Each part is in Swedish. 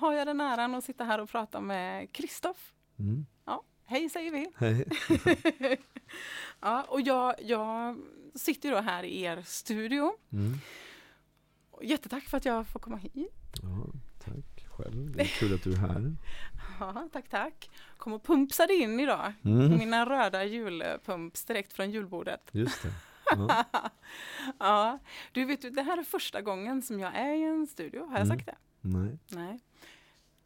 har jag den äran att sitta här och prata med Kristoff. Mm. Ja, hej säger vi. Hej. ja, och jag, jag sitter då här i er studio. Mm. Jättetack för att jag får komma hit. Ja, tack själv. Det är kul att du är här. Ja, tack, tack. Kom och pumpsade in idag. Mm. Mina röda julpumps direkt från julbordet. Just det. Ja. Ja, du vet, det här är första gången som jag är i en studio. Har jag Mm. sagt det? Nej. Nej.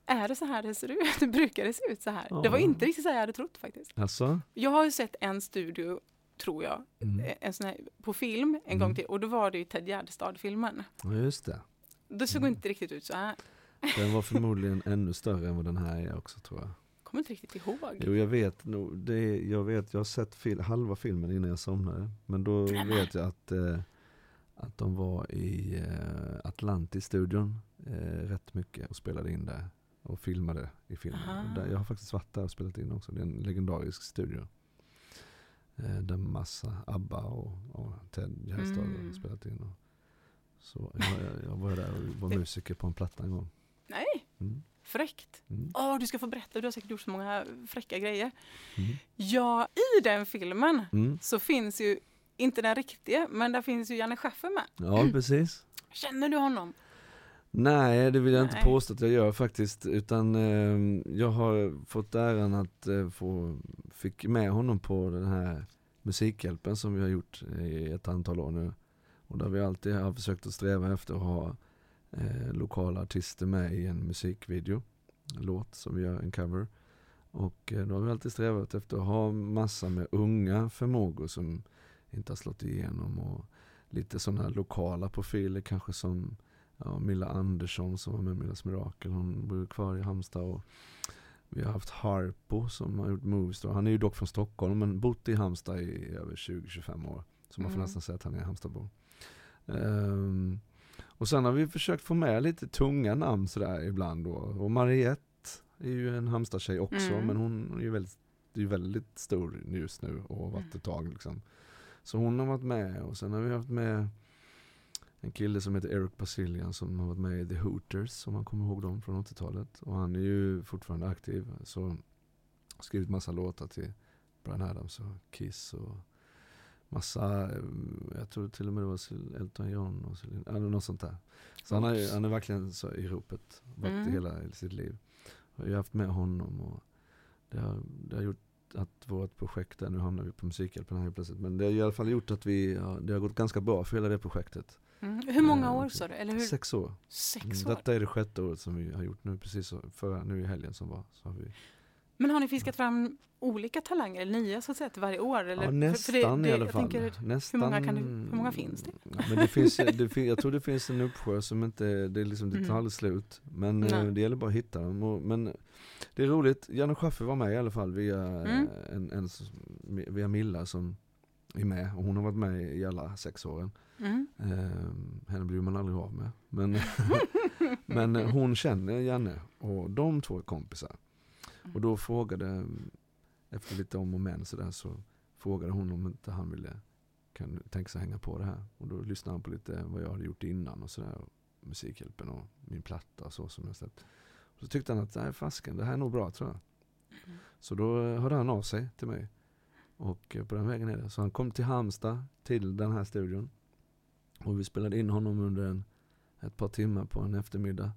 Är det så här det ser ut? Brukar det se ut så här? Det var Ja. inte riktigt så här jag hade trott faktiskt. Alltså? Jag har ju sett en studio, tror jag, Mm. eh, en sån här, på film en Mm. gång till och då var det ju Ted Gärdestad-filmen. Ja, just det. Det såg Mm. inte riktigt ut så här. Den var förmodligen ännu större än vad den här är också tror jag. Kommer inte riktigt ihåg. Jo, jag vet nog. Det jag vet, jag har sett fil, halva filmen innan jag somnade. Men då vet jag att, eh, att de var i eh, Atlantis-studion eh, rätt mycket och spelade in där. Och filmade i filmen. Där, jag har faktiskt varit där och spelat in också. Det är en legendarisk studio. Eh, där massa ABBA och, och Ted Gärdestad Mm. har spelat in. Och, så jag, jag, var där och var musiker på en platta en gång. Nej, Mm. fräckt. Mm. Åh, du ska få berätta, du har säkert gjort så många fräcka grejer. Mm. Ja, i den filmen Mm. så finns ju, inte den riktiga, men där finns ju Janne Schaffer med. Ja, precis. Känner du honom? Nej, det vill jag inte Nej. påstå att jag gör faktiskt. Utan eh, jag har fått äran att eh, få, fick med honom på den här Musikhjälpen som vi har gjort i ett antal år nu. Och där vi alltid har försökt att sträva efter att ha eh, lokala artister med i en musikvideo. En låt som vi gör, en cover. Och eh, då har vi alltid strävat efter att ha massa med unga förmågor som inte har slått igenom. Och lite sådana lokala profiler kanske som ja, Milla Andersson som var med Millas Mirakel, hon bor kvar i Halmstad och vi har haft Harpo som har gjort Moviestar. Han är ju dock från Stockholm men bott i Halmstad i över 20-25 år. Så man får Mm. nästan säga att han är Halmstadbo. Ehm, och sen har vi försökt få med lite tunga namn sådär ibland då. Och Mariette är ju en Halmstad-tjej också Mm. men hon är ju väldigt, är väldigt stor just nu och har varit Mm. ett tag liksom. Så hon har varit med och sen har vi haft med en kille som heter Eric Basilian som har varit med i The Hooters, om man kommer ihåg dem från 80-talet. Och han är ju fortfarande aktiv. Så har skrivit massa låtar till Brian Adams och Kiss och massa, eh, jag tror till och med det var Elton John och Celine, eller något sånt där. Så han, är, han är verkligen så i ropet, varit Mm. hela sitt liv. Jag har haft med honom och det har, det har gjort att vårt projekt där, nu hamnar vi på Musikhjälpen här plötsligt, men det har i alla fall gjort att vi, ja, det har gått ganska bra för hela det projektet. Mm. Hur många Eh, år sa du? Eller hur? Sex år. Sex Mm, år. Detta är det sjätte året som vi har gjort nu, precis förra, nu i helgen som var. Så har vi, Men har ni fiskat fram olika talanger, eller nya så att säga, till varje år? Eller? ja, nästan för det, det, i alla fall. tänker, nästan, många kan det- hur många finns det? Ja, men det finns, det fin, jag tror det finns en uppsjö som inte, det, är liksom, Mm. aldrig slut. Men eh, Nej. det gäller bara att hitta dem. Och, men det är roligt, Janne Schaffer var med i alla fall via, Mm. eh, en, en, via Milla som är med. Och hon har varit med i alla sex åren. mm. Eh, henne blir man aldrig av med. Men, men eh, hon känner Janne och de två är kompisar. Och då frågade, efter lite om och men sådär, så frågade hon om inte han ville kan tänka sig hänga på det här. Och då lyssnade han på lite vad jag hade gjort innan och sådär. och Musikhjälpen och min platta och så som jag släppt. Och så tyckte han att, nej fasken, det här är nog bra tror jag. Mm. Så då hörde han av sig till mig. Och på den vägen är det. Så han kom till Halmstad, till den här studion. Och vi spelade in honom under en, ett par timmar på en eftermiddag.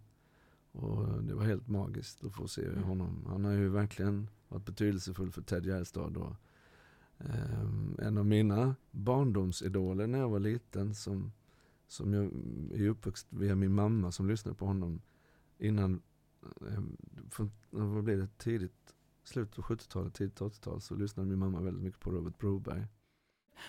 Och det var helt magiskt att få se Mm. honom. Han har ju verkligen varit betydelsefull för Ted Gärdestad. Och, ehm, en av mina barndomsidoler när jag var liten som, som jag är uppvuxen via min mamma som lyssnade på honom innan, från, vad blev det, tidigt, slutet på 70-talet, tidigt 80-tal så lyssnade min mamma väldigt mycket på Robert Broberg.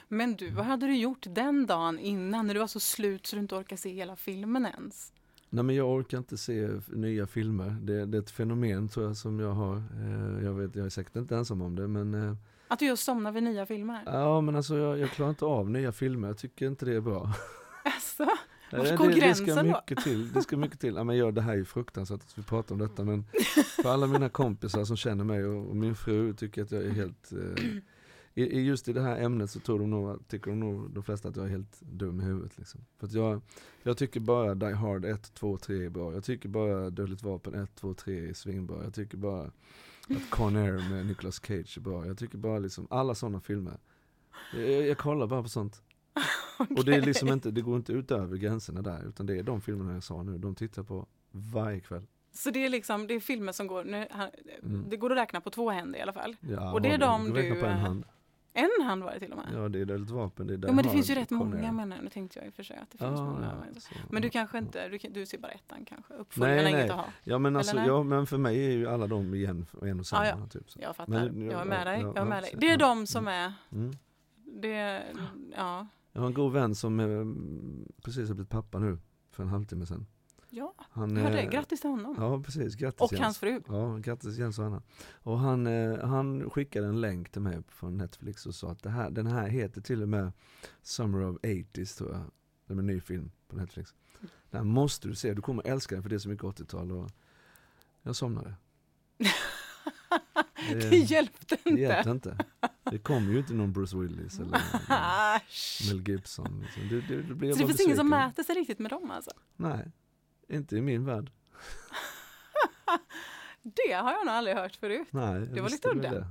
Men du, vad hade du gjort den dagen innan när du var så slut så du inte orkade se hela filmen ens? Nej men jag orkar inte se nya filmer. Det, det är ett fenomen tror jag som jag har. Eh, jag vet, jag är säkert inte ensam om det men eh, Att du just somnar vid nya filmer? Ja men alltså jag, jag klarar inte av nya filmer, jag tycker inte det är bra. Alltså, Eh, Vart det, går det ska gränsen då? mycket till, det ska mycket till. Ja, men jag, det här är ju fruktansvärt att vi pratar om detta men för alla mina kompisar som känner mig och, och min fru tycker att jag är helt eh, i, i just i det här ämnet så tror de nog, tycker de nog de flesta att jag är helt dum i huvudet liksom. För att jag, jag tycker bara Die Hard 1, 2, 3 är bra. Jag tycker bara Dödligt Vapen 1, 2, 3 är svinbra. Jag tycker bara att Con Air med Nicolas Cage är bra. Jag tycker bara liksom alla sådana filmer. Jag, jag, kollar bara på sånt. Och det är liksom inte, det går inte utöver gränserna där, utan det är de filmerna jag sa nu, de tittar på varje kväll. Så det är liksom, det är filmer som går, nu, Mm. det går att räkna på två händer i alla fall. Ja, Och det är de du räknar du, på en eh, hand. En hand var det till och med. Ja det är Dödligt Vapen, det är Die jo men det finns ju rätt många menar jag. Nu tänkte jag i och för sig att det finns Ja, många. ja, så, Men du ja. kanske inte, du, du ser bara ettan kanske? Uppföljaren Nej, är inget nej. att ha. Ja men alltså, nej? ja, men för mig är ju alla de igen en och samma. Ja, Typ, så. Jag fattar, Men- jag är ja, med dig. ja, Jag är med ja, dig. Det är ja. de som är, Mm. det, ja. Jag har en god vän som eh, precis har blivit pappa nu, för en halvtimme sedan. Ja, Han, hörde, eh, grattis till honom. Ja precis, grattis och Jens. hans fru. Ja, grattis Jens och Anna. Och han, eh, han skickade en länk till mig från Netflix och sa att det här, den här heter till och med Summer of 80s tror jag. Det är en ny film på Netflix. Den måste du se, du kommer älska den för det är så mycket 80-tal och jag somnade. Det hjälpte Det inte. hjälpte inte. Det kom ju inte någon Bruce Willis eller. Mel Gibson. Liksom. Det, det, det blir Så det finns ingen som mäter sig riktigt med dem alltså? Nej, inte i min värld. Det har jag nog aldrig hört förut. Nej, Det var lite udda. Ja,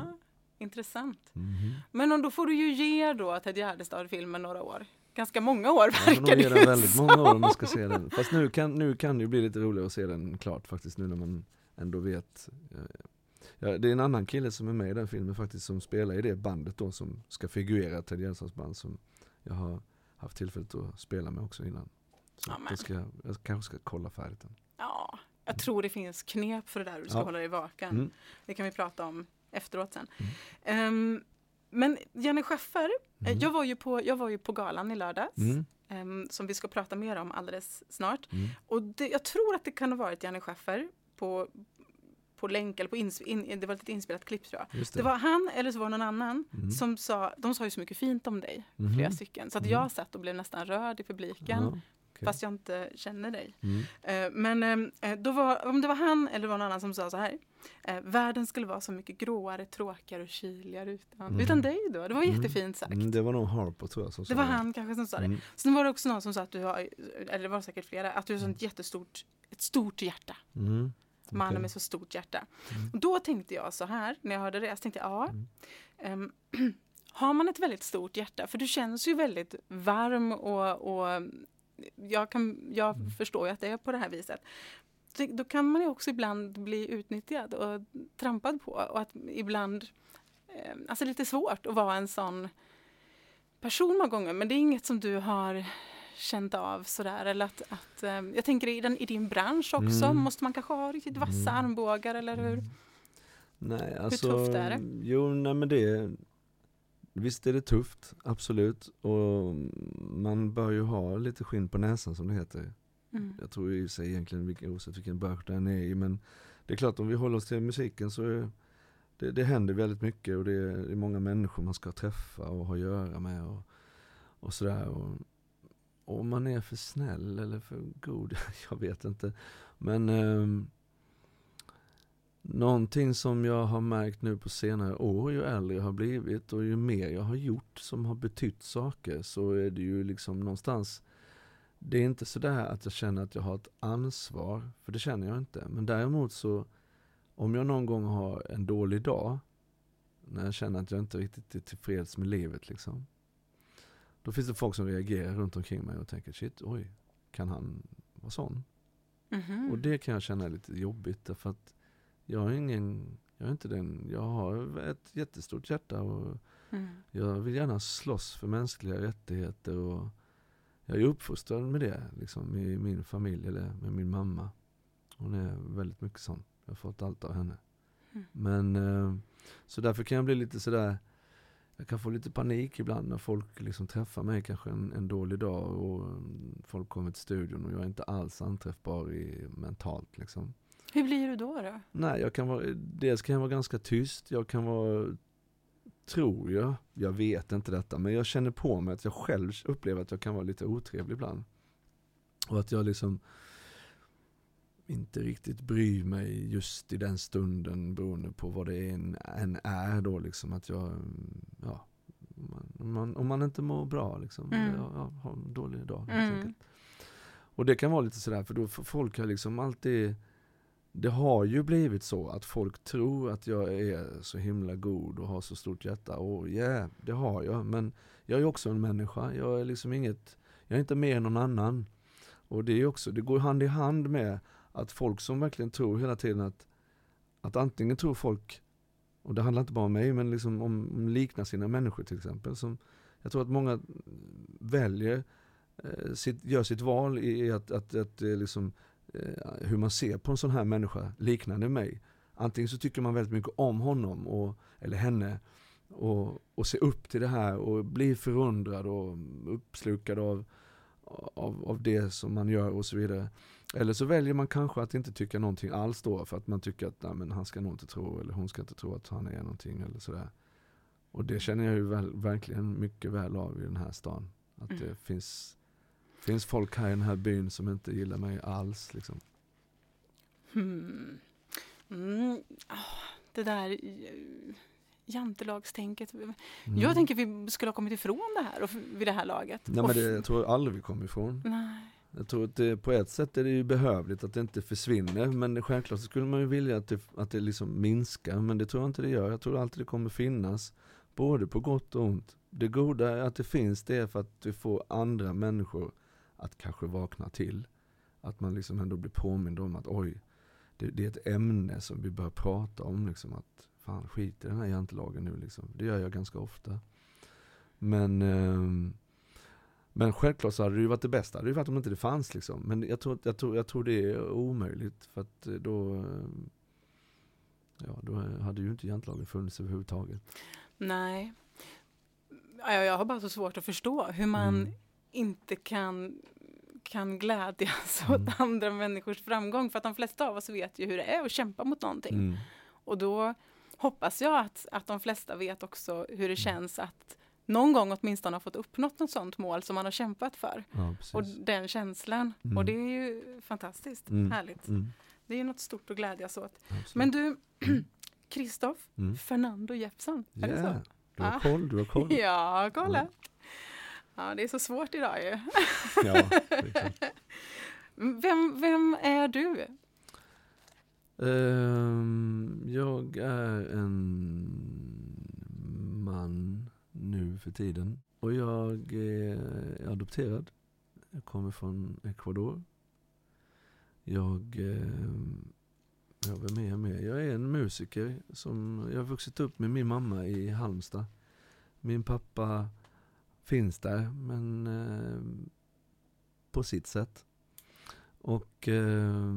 Mm. Intressant. Mhm. Men om då får du ju ge då Ted Gärdestad-filmen några år. Ganska många år verkar ge det den ju väldigt som. många år om man ska se den. Fast nu kan, nu kan det ju bli lite roligare att se den klart faktiskt nu när man ändå vet. Ja, det är en annan kille som är med i den filmen faktiskt som spelar i det bandet då som ska figurera Ted Gärdestads band som jag har haft tillfället att spela med också innan. Så jag, ska, jag kanske ska kolla färdigt den. Ja, jag tror det finns knep för det där hur du ska Ja. hålla dig vaken. Mm. Det kan vi prata om efteråt sen. Mm. Ehm, men Jenny Schaffer, eh, Mm. jag, var ju på, jag var ju på galan i lördags. Mm. ehm, som vi ska prata mer om alldeles snart. Mm. Och det, jag tror att det kan ha varit Jenny Schaffer på, på länk eller på ins, in, det var ett inspelat klipp tror jag. Just Det var han eller så var det någon annan Mm. som sa, de sa ju så mycket fint om dig, Mhm. flera stycken. Så att Mm. jag satt och blev nästan rörd i publiken. Ja, okej. Fast jag inte känner dig. Mm. Eh, Men eh, då var, om det var han eller någon annan som sa så här. eh, Världen skulle vara så mycket gråare, tråkigare och kyligare utan, Mm. utan dig då. Det var Mm. jättefint sagt. Mm, det var nog Harpo tror jag som Det sa var han kanske som sa det. Mm. Sen var det också någon som sa att du har, eller det var säkert flera, att du har sånt jättestort, ett stort hjärta. Mm. Mannen med så stort hjärta. Mm. Och då tänkte jag så här, när jag hörde det, så tänkte jag, ja. Mm. ehm, har man ett väldigt stort hjärta, för du känns ju väldigt varm och, och jag, kan, jag Mm. förstår ju att det är på det här viset. Så Då kan man ju också ibland bli utnyttjad och trampad på och att ibland, eh, alltså lite svårt att vara en sån person många gånger, men det är inget som du har känt av sådär eller att, att eh, jag tänker i, den, i din bransch också, Mm. måste man kanske ha riktigt vassa Mm. armbågar eller hur? Nej, alltså, tufft är det? Jo, nej men det Visst är det tufft, absolut. Och man bör ju ha lite skinn på näsan som det heter. Mm. Jag tror i sig egentligen vilken, oavsett vilken bransch den är i. Men det är klart om vi håller oss till musiken så är det, det händer väldigt mycket och det är, det är många människor man ska träffa och ha att göra med och, och sådär. Och, om man är för snäll eller för god, jag vet inte. Men ehm, Någonting som jag har märkt nu på senare år, ju äldre jag har blivit och ju mer jag har gjort som har betytt saker så är det ju liksom någonstans Det är inte sådär att jag känner att jag har ett ansvar, för det känner jag inte. Men däremot så om jag någon gång har en dålig dag när jag känner att jag inte riktigt är tillfreds med livet liksom. Då finns det folk som reagerar runt omkring mig och tänker shit, oj, kan han vara sån? Mhm. Och det kan jag känna är lite jobbigt därför att jag är ingen, jag är inte den, jag har ett jättestort hjärta och Mm. jag vill gärna slåss för mänskliga rättigheter och jag är uppfostrad med det liksom i min familj eller med min mamma. Hon är väldigt mycket sån. Jag har fått allt av henne. Mm. Men eh, så därför kan jag bli lite sådär jag kan få lite panik ibland när folk liksom träffar mig kanske en, en dålig dag och folk kommer till studion och jag är inte alls anträffbar i, mentalt liksom. Hur blir du då? då? Nej, jag kan vara, dels kan jag vara ganska tyst, jag kan vara, tror jag, jag vet inte detta, men jag känner på mig att jag själv upplever att jag kan vara lite otrevlig ibland. Och att jag liksom, inte riktigt bryr mig just i den stunden beroende på vad det än, än är då liksom att jag, ja, om man, om man inte mår bra liksom, Mm. jag, jag har en dålig dag Mm. Och det kan vara lite sådär för då folk har liksom alltid det har ju blivit så att folk tror att jag är så himla god och har så stort hjärta och yeah, det har jag men jag är också en människa, jag är liksom inget, jag är inte mer än någon annan. Och det är också, det går hand i hand med att folk som verkligen tror hela tiden att, att antingen tror folk, och det handlar inte bara om mig, men liksom om, om liknande människor till exempel. Som, jag tror att många väljer, eh, sitt, gör sitt val i i att, att, att eh, liksom, hur man ser på en sån här människa liknande mig. Antingen så tycker man väldigt mycket om honom och, eller henne och, och ser upp till det här och blir förundrad och uppslukad av, av, av det som man gör och så vidare. Eller så väljer man kanske att inte tycka någonting alls då för att man tycker att nej, men han ska nog inte tro eller hon ska inte tro att han är någonting eller sådär. Och det känner jag ju väl, verkligen mycket väl av i den här stan. Att Mm. det finns, finns folk här i den här byn som inte gillar mig alls. Liksom. Hmm. Mm. ah, det där eh, jantelagstänket. Mm. Jag tänker vi skulle ha kommit ifrån det här och vid det här laget. Nej men det jag tror aldrig vi kommer ifrån. Nej. Jag tror att det, på ett sätt är det ju behövligt att det inte försvinner men självklart så skulle man ju vilja att det, att det liksom minskar men det tror jag inte det gör. Jag tror alltid det kommer finnas både på gott och ont. Det goda är att det finns det är för att du får andra människor att kanske vakna till. Att man liksom ändå blir påmind om att oj, det, det är ett ämne som vi bör prata om liksom att fan skit i den här jantelagen nu liksom. Det gör jag ganska ofta. Men ehm, men självklart så hade det ju varit det bästa, det hade ju varit om inte det fanns liksom. Men jag tror, jag tror, jag tror det är omöjligt för att eh, då, eh, ja då hade ju inte jantelagen funnits överhuvudtaget. Nej. Ja, Jag har bara så svårt att förstå hur man Mm. Inte kan, kan glädjas Mm. åt andra människors framgång. För att de flesta av oss vet ju hur det är att kämpa mot någonting. Mm. Och då hoppas jag att, att de flesta vet också hur Mm. det känns att någon gång åtminstone ha fått uppnått något sånt mål som man har kämpat för. Ja. Och den känslan. Mm. Och det är ju fantastiskt Mm. härligt. Mm. Det är ju något stort att glädjas åt. Absolut. Men du, Kristoff mm. Fernando Jeppsson, är det Yeah. så? Du har Ah. koll, du har koll. Ja, kolla. Ja, det är så svårt idag ju. Ja. Vem, vem är du? Ehm, jag är en man nu för tiden. Och jag är adopterad. Jag kommer från Ecuador. Jag, ja, vem är jag med? Jag är en musiker som, jag har vuxit upp med min mamma i Halmstad. Min pappa finns där, men eh, på sitt sätt. Och eh,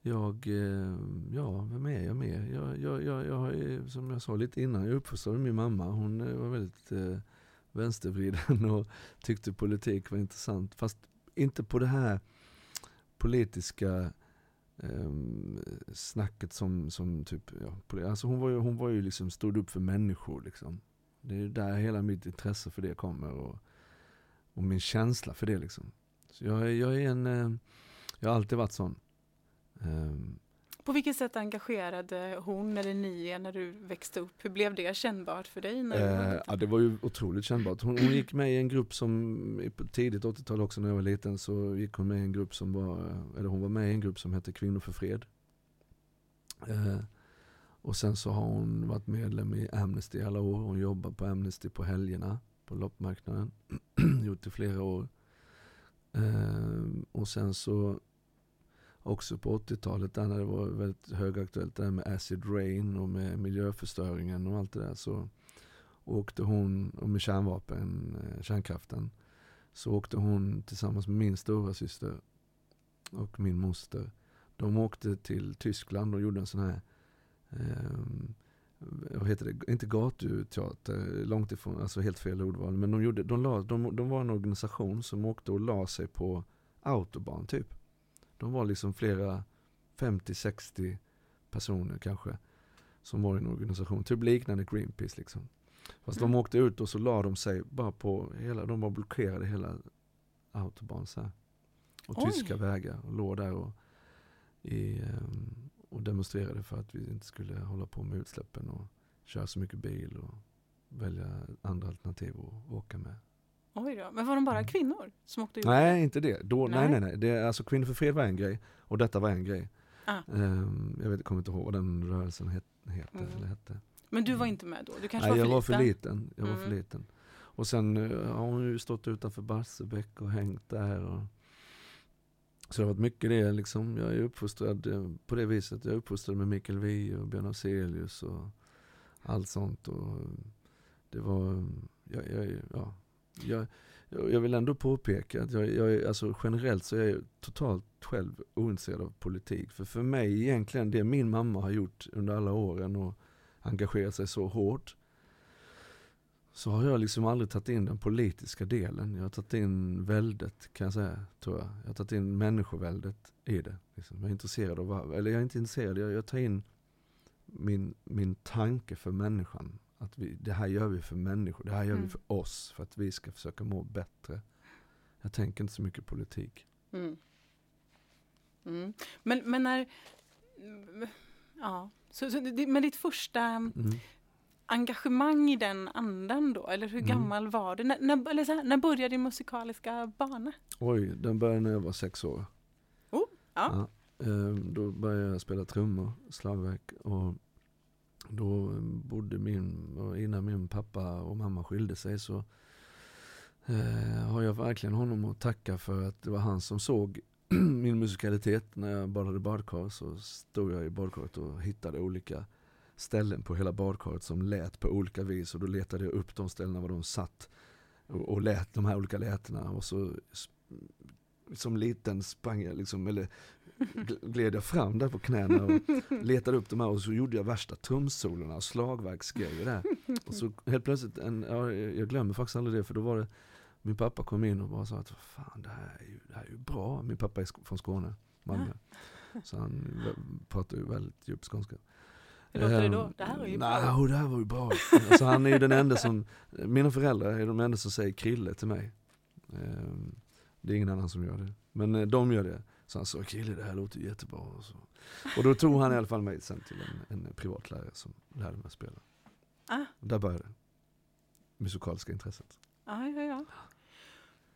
jag, eh, ja, vem är jag mer? Jag, jag, jag, jag har, som jag sa lite innan, jag är uppfostrad av min mamma. Hon var väldigt eh, vänstervriden och tyckte politik var intressant. Fast inte på det här politiska eh, snacket som, som typ, ja, alltså hon var ju, hon var ju liksom, stod upp för människor liksom. Det är där hela mitt intresse för det kommer och, och min känsla för det liksom. Så jag, är- jag är en, eh, jag har alltid varit sån. Ehm, På vilket sätt engagerade hon eller ni er när du växte upp? Hur blev det kännbart för dig? När Eh, ja, det var ju otroligt kännbart. Hon, hon gick med i en grupp som, tidigt 80-tal också när jag var liten, så gick hon med i en grupp som var, eller hon var med i en grupp som hette Kvinnor för fred. Eh, och sen så har hon varit medlem i Amnesty i alla år. Hon jobbar på Amnesty på helgerna, på loppmarknaden. Gjort det i flera år. Eh, och sen så också på 80-talet där när det var väldigt högaktuellt det där med acid rain och med miljöförstöringen och allt det där så åkte hon, och med kärnvapen, eh, kärnkraften, så åkte hon tillsammans med min stora syster och min moster. De åkte till Tyskland och gjorde en sån här, vad heter det, inte gatuteater, långt ifrån, alltså helt fel ordval. Men de, gjorde, de, la, de, de var en organisation som åkte och la sig på autobahn typ. De var liksom flera 50-60 personer kanske. Som var i en organisation, typ liknande Greenpeace liksom. Fast Mm. de åkte ut och så la de sig bara på hela, de bara blockerade hela autobahn så här. och Oj. tyska vägar och låg där och, i, ehm, och demonstrerade för att vi inte skulle hålla på med utsläppen och köra så mycket bil och välja andra alternativ att åka med. Oj då. Men var de bara Mm. kvinnor som åkte gjorde Nej, inte det. Då, nej, Nej. nej. Det, alltså Kvinnor för fred var en grej och detta var en grej. Ah. Ehm, jag vet, kommer inte ihåg vad den rörelsen het, heter, Mm. eller hette. Men du var inte med då? Du kanske Nej, var jag var för liten. Jag var för Mm. liten. Och sen eh, har hon ju stått utanför Barsebäck och hängt där. Och... Så det har varit mycket det liksom. Jag är uppfostrad eh, på det viset. Jag är uppfostrad med Mikael Wiehe och Björn Afzelius och allt sånt. Och det var, jag, jag, ja, jag, jag jag vill ändå påpeka att jag, jag är, alltså generellt så är jag totalt själv ointresserad av politik. För för mig egentligen det min mamma har gjort under alla åren och engagerat sig så hårt så har jag liksom aldrig tagit in den politiska delen. Jag har tagit in väldet kan jag säga, tror jag. Jag har tagit in människoväldet i det. Liksom. Jag är intresserad av, eller jag är inte intresserad, jag, jag tar in min, min tanke för människan. Att vi, det här gör vi för människor, det här gör Mm. vi för oss, för att vi ska försöka må bättre. Jag tänker inte så mycket politik. Mm. Mm. Men, men när... Ja. Så, så, men ditt första Mm. Engagemang i den andan då? Eller hur Mm. gammal var du? När, när, eller så här, när började din musikaliska bana? Oj, den började när jag var sex år. Oh, ja. ehm, då började jag spela trummor, slagverk. Och då bodde min, innan min pappa och mamma skilde sig så eh, har jag verkligen honom att tacka för att det var han som såg min musikalitet. När jag badade badkar så stod jag i badkaret och hittade olika ställen på hela badkaret som lät på olika vis och då letade jag upp de ställena var de satt och, och lät de här olika lätena och så som liten sprang jag liksom, eller gl- gled jag fram där på knäna och letade upp de här och så gjorde jag värsta trumsolorna och slagverksgrejer där. Och så helt plötsligt, en, ja, jag glömmer faktiskt aldrig det för då var det min pappa kom in och bara sa att fan det här är ju, det här är ju bra. Min pappa är från Skåne, Malmö. Så han pratar ju väldigt djup skånska. Hur låter det då? Ehm, Det här var ju nej, bra. det här var ju bra. Alltså han är ju den enda som, mina föräldrar är de enda som säger Krille till mig. Ehm, Det är ingen annan som gör det. Men eh, de gör det. Så han sa, Krille det här låter jättebra. Och, så. och då tog han i alla fall mig sen till en, en privatlärare som lärde mig att spela. Ah. Där började det. Musikaliska intresset. Ja, ja, ja.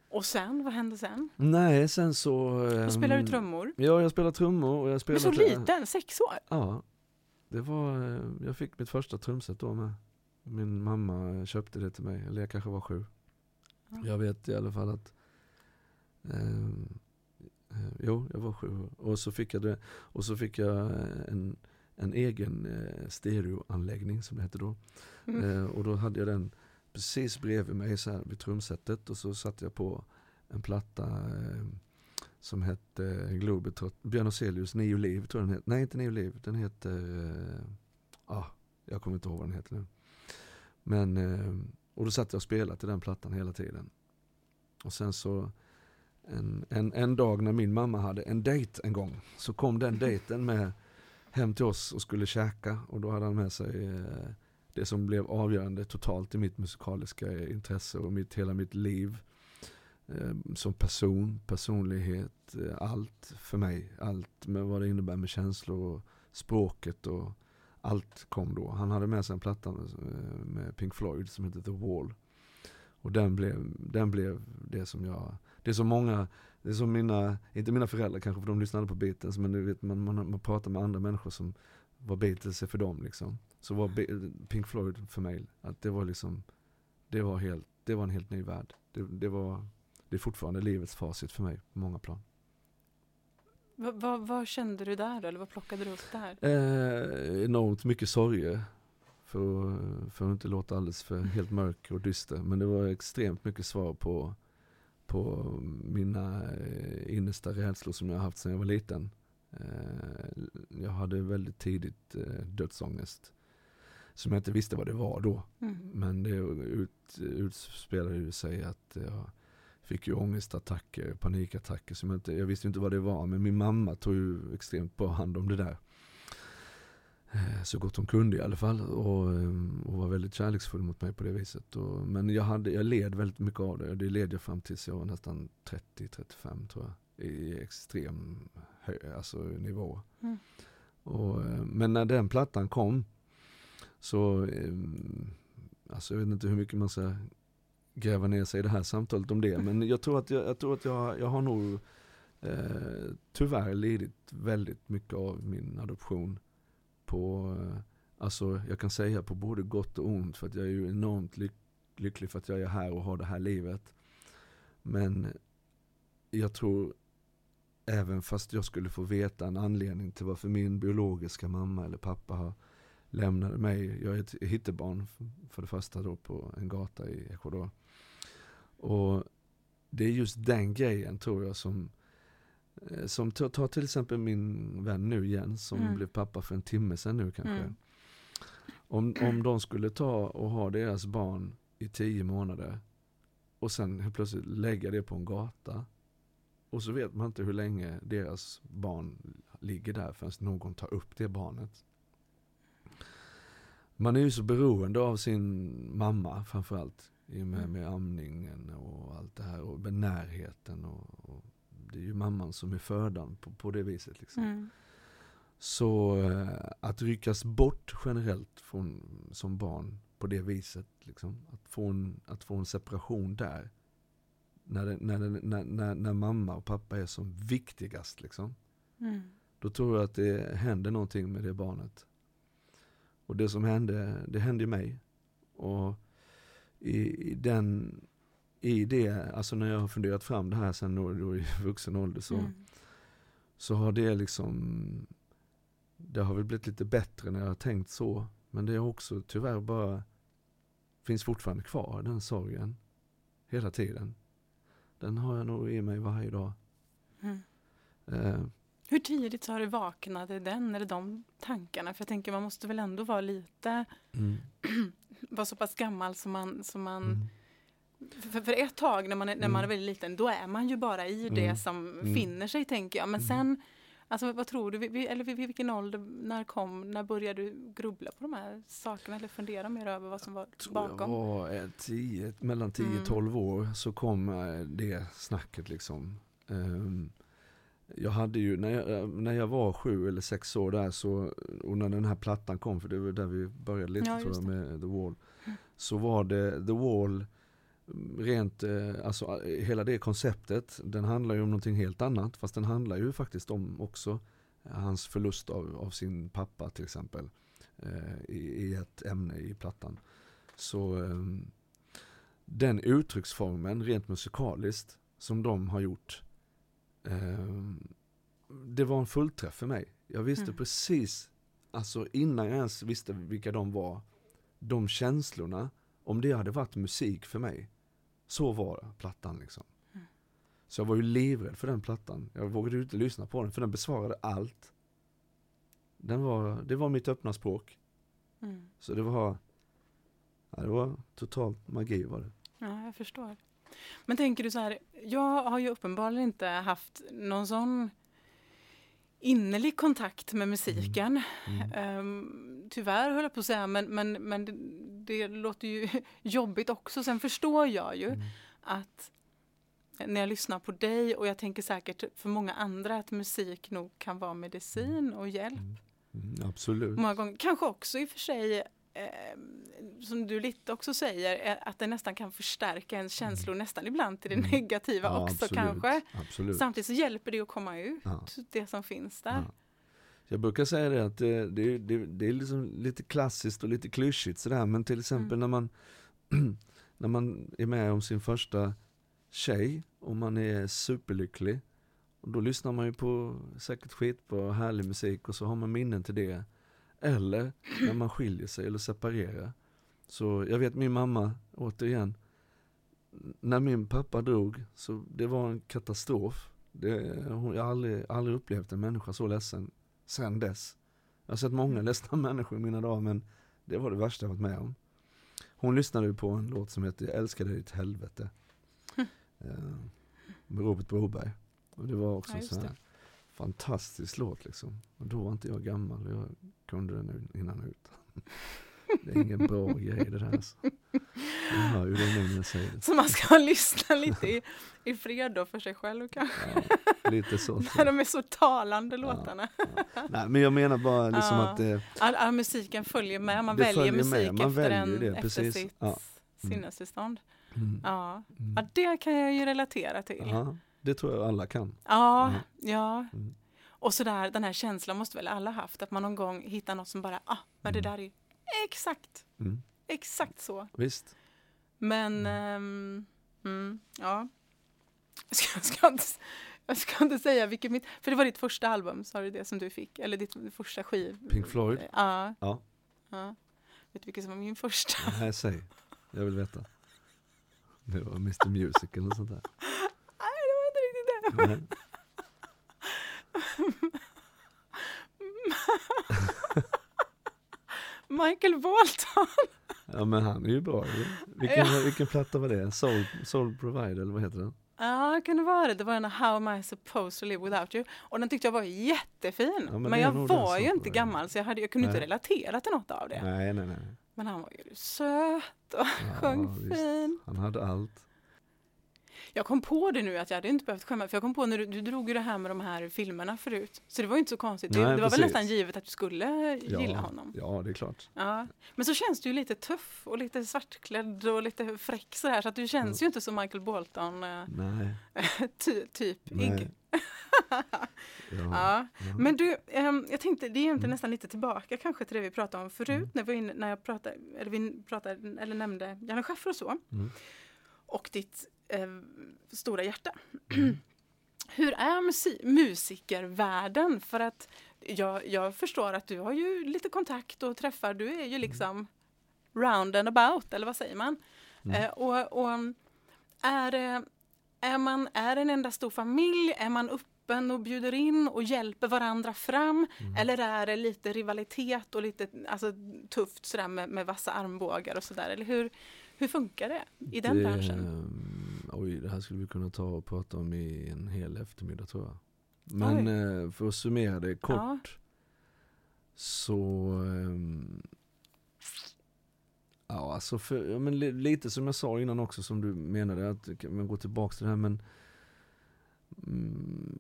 Och sen, vad hände sen? Nej, sen så... Då ehm, spelar du trummor. Ja, jag spelar trummor och jag Men spelar... så liten, sex år? Ja. Det var, eh, jag fick mitt första trumset då med. Min mamma köpte det till mig, eller jag kanske var sju. Ja. Jag vet i alla fall att ehm, eh, Jo, jag var sju. Och så fick jag det. Och så fick jag eh, en, en egen eh, stereoanläggning som det hette då. Mm. Eh, och då hade jag den precis bredvid mig så här vid trumsetet. Och så satte jag på en platta eh, som hette eh, Globetrot. Björn Afzelius, Nio liv tror jag den heter. Nej, inte Nio liv. Den heter... Eh, ah, jag kommer inte ihåg vad den heter nu. Men, eh, och då satt jag och spelade till den plattan hela tiden. Och sen så en, en, en dag när min mamma hade en dejt en gång så kom den dejten med hem till oss och skulle käka och då hade han med sig eh, det som blev avgörande totalt i mitt musikaliska intresse och mitt, hela mitt liv. Ehm, som person, personlighet, eh, allt för mig. Allt med vad det innebär med känslor och språket och allt kom då. Han hade med sig en platta med eh, Pink Floyd som hette The Wall. Och den blev, den blev det som jag, det är som många, det är som mina, inte mina föräldrar kanske för de lyssnade på Beatles men du vet man, man, man pratar med andra människor som var Beatles är för dem liksom. Så var Be- Pink Floyd för mig, att det var liksom, det var helt, det var en helt ny värld. Det, det var, det är fortfarande livets facit för mig på många plan. Vad, vad, vad kände du där? Eller vad plockade du upp där? Eh, enormt mycket sorger. För, för att inte låta alldeles för helt mörk och dyster. Men det var extremt mycket svar på, på mina eh, innersta rädslor som jag har haft sedan jag var liten. Eh, jag hade väldigt tidigt eh, dödsångest. Som jag inte visste vad det var då. Mm. Men det ut, utspelade sig att jag fick ju ångestattacker, panikattacker. Som jag, inte, jag visste inte vad det var. Men min mamma tog ju extremt bra hand om det där. Eh, Så gott hon kunde i alla fall. Och, eh, och var väldigt kärleksfull mot mig på det viset. Och, men jag, hade, jag led väldigt mycket av det. Det led jag fram tills jag var nästan 30-35 tror jag. i extrem hö, alltså nivå. Mm. Och, eh, men när den plattan kom så, alltså jag vet inte hur mycket man ska gräva ner sig i det här samtalet om det. Men jag tror att jag, jag, tror att jag, jag har nog eh, tyvärr lidit väldigt mycket av min adoption. På, eh, alltså jag kan säga på både gott och ont för att jag är ju enormt lyck, lycklig för att jag är här och har det här livet. Men jag tror även fast jag skulle få veta en anledning till varför min biologiska mamma eller pappa har lämnade mig. Jag är ett hittebarn för det första då på en gata i Ecuador. Och det är just den grejen tror jag som eh, som ta till exempel min vän nu Jens som mm. blev pappa för en timme sedan nu kanske. Mm. Om, om de skulle ta och ha deras barn i tio månader och sen helt plötsligt lägga det på en gata. Och så vet man inte hur länge deras barn ligger där förrän någon tar upp det barnet. Man är ju så beroende av sin mamma framförallt. I och med, mm. med amningen och allt det här och med närheten. Och, och det är ju mamman som är födan på, på det viset. Liksom. Mm. Så eh, att ryckas bort generellt från, som barn på det viset. Liksom, att, få en, att få en separation där. När, det, när, när, när, när, mamma och pappa är som viktigast. Liksom. Mm. Då tror jag att det händer någonting med det barnet. Och det som hände, det hände mig. Och i, den, i det, alltså när jag har funderat fram det här sen då, då i vuxen ålder så, mm. så har det liksom, det har väl blivit lite bättre när jag har tänkt så. Men det är också tyvärr bara, finns fortfarande kvar den sorgen. Hela tiden. Den har jag nog i mig varje dag. Mm. Eh, hur tidigt har du vaknat i den eller de tankarna? För jag tänker man måste väl ändå vara lite, mm. vara så pass gammal som man, som man mm. för, för ett tag när man, är, när man är mm. väldigt liten, då är man ju bara i det mm. som mm. finner sig tänker jag. Men sen, alltså vad tror du, eller vid vilken ålder, när kom, när började du grubbla på de här sakerna eller fundera mer över vad som var bakom? Jag var tio, mellan 10-12 år så kom eh, det snacket liksom. Um, jag hade ju, när jag, eh, när jag var sju eller sex år där så, och när den här plattan kom, för det var där vi började lite ja, tror jag med The Wall. Mm. Så var det The Wall, mm, rent, eh, alltså eh, hela det konceptet, den handlar ju om någonting helt annat. Fast den handlar ju faktiskt om också hans förlust av, av sin pappa till exempel. i, I ett ämne i plattan. Så ehm, den uttrycksformen rent musikaliskt som de har gjort det var en fullträff för mig. Jag visste mm. precis, alltså innan jag ens visste vilka de var, de känslorna, om det hade varit musik för mig, så var plattan liksom. Mm. Så jag var ju livrädd för den plattan. Jag vågade inte lyssna på den, för den besvarade allt. Den var, det var mitt öppna språk. Mm. Så det var, ja, det var totalt magi var det. Ja, jag förstår. Men tänker du så här, jag har ju uppenbarligen inte haft någon sån innerlig kontakt med musiken. Mm. Mm. Um, tyvärr höll jag på att säga, men, men, men det, det låter ju jobbigt också. Sen förstår jag ju mm. att när jag lyssnar på dig och jag tänker säkert för många andra att musik nog kan vara medicin och hjälp. Mm. mm absolut. Många gånger, kanske också i och för sig eh, som du lite också säger, att det nästan kan förstärka ens känslor mm. nästan ibland till det mm. negativa ja, också absolut, kanske. Absolut. Samtidigt så hjälper det att komma ut, ja. det som finns där. Ja. Jag brukar säga det att det, det, det, det är liksom lite klassiskt och lite klyschigt sådär, men till exempel mm. när man när man är med om sin första tjej och man är superlycklig och då lyssnar man ju på säkert skitbra härlig musik och så har man minnen till det. Eller när man skiljer sig eller separerar. Så jag vet min mamma, återigen, när min pappa dog, så det var en katastrof. Det, jag har aldrig, aldrig upplevt en människa så ledsen sen dess. Jag har sett många ledsna människor i mina dagar men det var det värsta jag varit med om. Hon lyssnade på en låt som heter Jag älskar dig ditt helvete. Med Robert Broberg. Och det var också ja, sån här fantastisk låt liksom. Och då var inte jag gammal, jag kunde den innan ut. Det är ingen bra grej det där alltså. Jag hör ju det nu när säger det. Så man ska lyssna lite i, i fred då för sig själv kanske. Ja, lite så. När de är så talande låtarna. Ja. Nej, men jag menar bara liksom Ja. att det, All, all musiken följer med, man väljer följer med, musik man efter, väljer en, det, efter precis. sitt Ja. Mm. sinnestillstånd. mm, Ja. mm. ja, det kan jag ju relatera till. Det tror jag alla kan. Ja, Ja. ja. Mm. Och sådär, den här känslan måste väl alla haft, att man någon gång hittar något som bara, ah, men det Mm. där är exakt, Mm. exakt så. Visst. Men, mm, ja. Jag ska, jag, ska inte, jag ska inte säga vilket mitt, för det var ditt första album, sa du det som du fick? Eller ditt första skiv? Pink Floyd? Ja. Ja. ja. Vet du vilket som var min första? Nej, säg. Jag vill veta. Det var Mr Music eller sånt där. Nej, det var inte Nej. Michael Bolton. Ja men han är ju bra. Vilken, vilken platta var det? Soul, Soul Provider eller vad heter den? Ja, kan det vara det? Det var den How am I supposed to live without you? Och den tyckte jag var jättefin. Ja, men men jag var ju inte gammal så jag, hade, jag kunde inte Nej. relatera till något av det. Nej nej nej. Men han var ju söt och Ja, sjöng visst. fint. Han hade allt. Jag kom på det nu att jag hade inte behövt skämmas. För jag kom på när du, du drog ju det här med de här filmerna förut. Så det var ju inte så konstigt. det, Nej, det var väl nästan givet att du skulle Ja, gilla honom. Ja det är klart. Ja. Men så känns du ju lite tuff och lite svartklädd och lite fräck sådär. Så att du känns ju inte som Michael Bolton eh, Nej. ty, typ. nej. Ja. Ja. Men du, ehm, jag tänkte, det är egentligen nästan lite tillbaka kanske till det vi pratade om förut, Mm. när, vi, inne- när jag pratade, eller vi pratade, eller nämnde Janne Schaffer och så, Mm. och ditt eh, stora hjärta. Mm. Hur är musi- musikervärlden? För att jag, jag förstår att du har ju lite kontakt och träffar, du är ju liksom round and about, eller vad säger man? Mm. Eh, och, och är, det- är, man, är en enda stor familj? Är man öppen och bjuder in och hjälper varandra fram? Mm. Eller är det lite rivalitet och lite alltså, tufft sådär med, med vassa armbågar och sådär? Eller hur, hur funkar det i den det, branschen? Oj, det här skulle vi kunna ta och prata om i en hel eftermiddag tror jag. Men eh, för att summera det kort. Ja. Så ehm, Ja alltså för, ja, men li, lite som jag sa innan också som du menade att man gå tillbaka till det här men mm,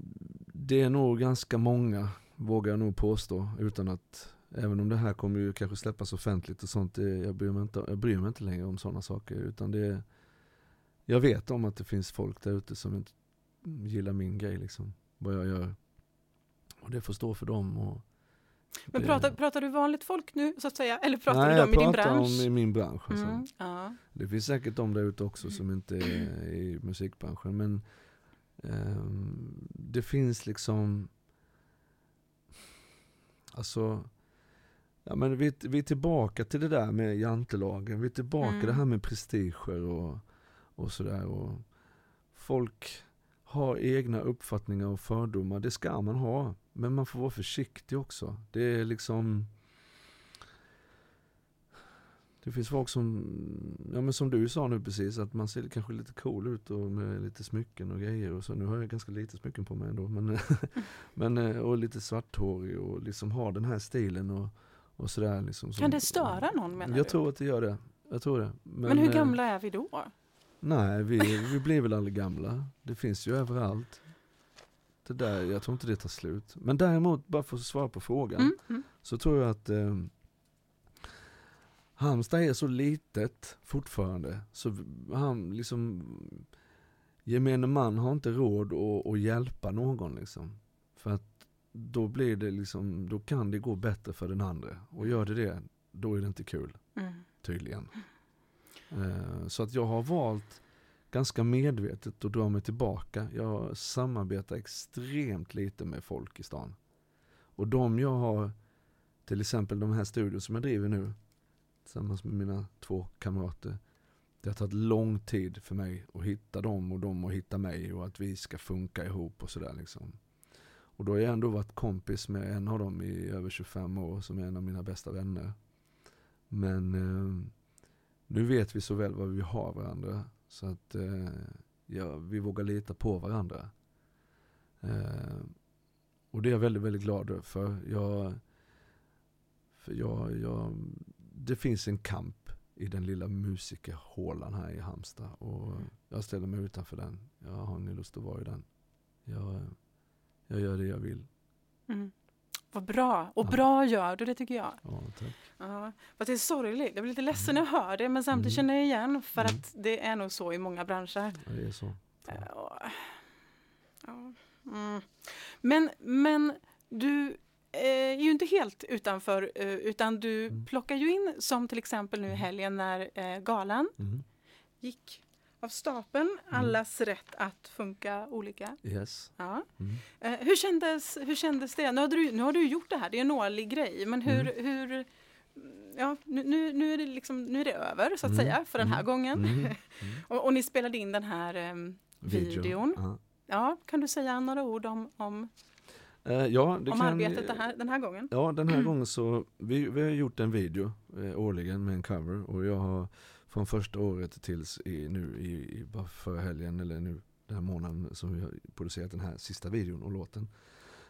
Det är nog ganska många vågar jag nog påstå utan att Även om det här kommer ju kanske släppas offentligt och sånt, det, jag, bryr mig inte, jag bryr mig inte längre om sådana saker utan det Jag vet om att det finns folk där ute som inte gillar min grej liksom, vad jag gör. Och det får stå för dem och Men det- pratar, pratar du vanligt folk nu så att säga? Eller pratar Nej, du jag om i din pratar bransch? om i min bransch. Alltså. Mm, ja. Det finns säkert de där ute också som inte är i musikbranschen. Men ehm, det finns liksom, alltså, ja men vi, vi är tillbaka till det där med jantelagen. Vi är tillbaka Mm. det här med prestiger och, och sådär. Och folk har egna uppfattningar och fördomar. Det ska man ha. Men man får vara försiktig också. Det är liksom det finns folk som, ja men som du sa nu precis, att man ser kanske lite cool ut och med lite smycken och grejer och så. Nu har jag ganska lite smycken på mig ändå. Men, men, och lite svarthårig och liksom har den här stilen och, och sådär. Liksom, som- Kan det störa någon menar Jag du? tror att det gör det. Jag tror det. Men, hur eh, gamla är vi då? Nej, vi, vi blir väl aldrig gamla. Det finns ju överallt. Det där, jag tror inte det tar slut. Men däremot, bara för att svara på frågan, Mm, mm. så tror jag att eh, Halmstad är så litet fortfarande. Så han liksom, gemene man har inte råd att, att hjälpa någon liksom. För att då blir det liksom, då kan det gå bättre för den andra. Och gör det det, då är det inte kul Mm. tydligen. Eh, så att jag har valt ganska medvetet att dra mig tillbaka. Jag samarbetar extremt lite med folk i stan. Och de jag har, till exempel de här studior som jag driver nu, tillsammans med mina två kamrater. Det har tagit lång tid för mig att hitta dem och dem att hitta mig och att vi ska funka ihop och sådär liksom. Och då har jag ändå varit kompis med en av dem i över 25 år som är en av mina bästa vänner. Men eh, nu vet vi så väl vad vi har varandra. Så att eh, ja, vi vågar lita på varandra. Eh, och det är jag väldigt, väldigt glad för. Jag, för jag, jag, det finns en kamp i den lilla musikerhålan här i Halmstad. Och jag ställer mig utanför den. Jag har ingen lust att vara i den. Jag, jag gör det jag vill. Mm. Vad bra! Och Ja. bra gör du, det tycker jag. Ja, tack. Ja, det är sorgligt. Jag blir lite ledsen när jag hör det, men samtidigt Mm. känner jag igen för Mm. att det är nog så i många branscher. Ja, det är så. Eh, och- Ja. Mm. Men, men du är ju inte helt utanför, eh, utan du Mm. plockar ju in, som till exempel nu i Mm. helgen när eh, galan Mm. gick av stapeln, allas rätt att funka olika. Yes. Ja. Mm. Eh, hur, kändes, hur kändes det? Nu har, du, nu har du gjort det här, det är en årlig grej, men hur, Mm. hur Ja, nu, nu, är det liksom, nu är det över så att Mm. säga för den här Mm. gången. Mm. Mm. Och, och ni spelade in den här ehm, Videon. Ja. Ja, kan du säga några ord om, om, Eh, ja, om kan, arbetet det här, den här gången? Ja, den här gången så, vi, vi har gjort en video eh, årligen med en cover och jag har från första året tills i, nu i, i bara förra helgen eller nu den här månaden som vi har producerat den här sista videon och låten.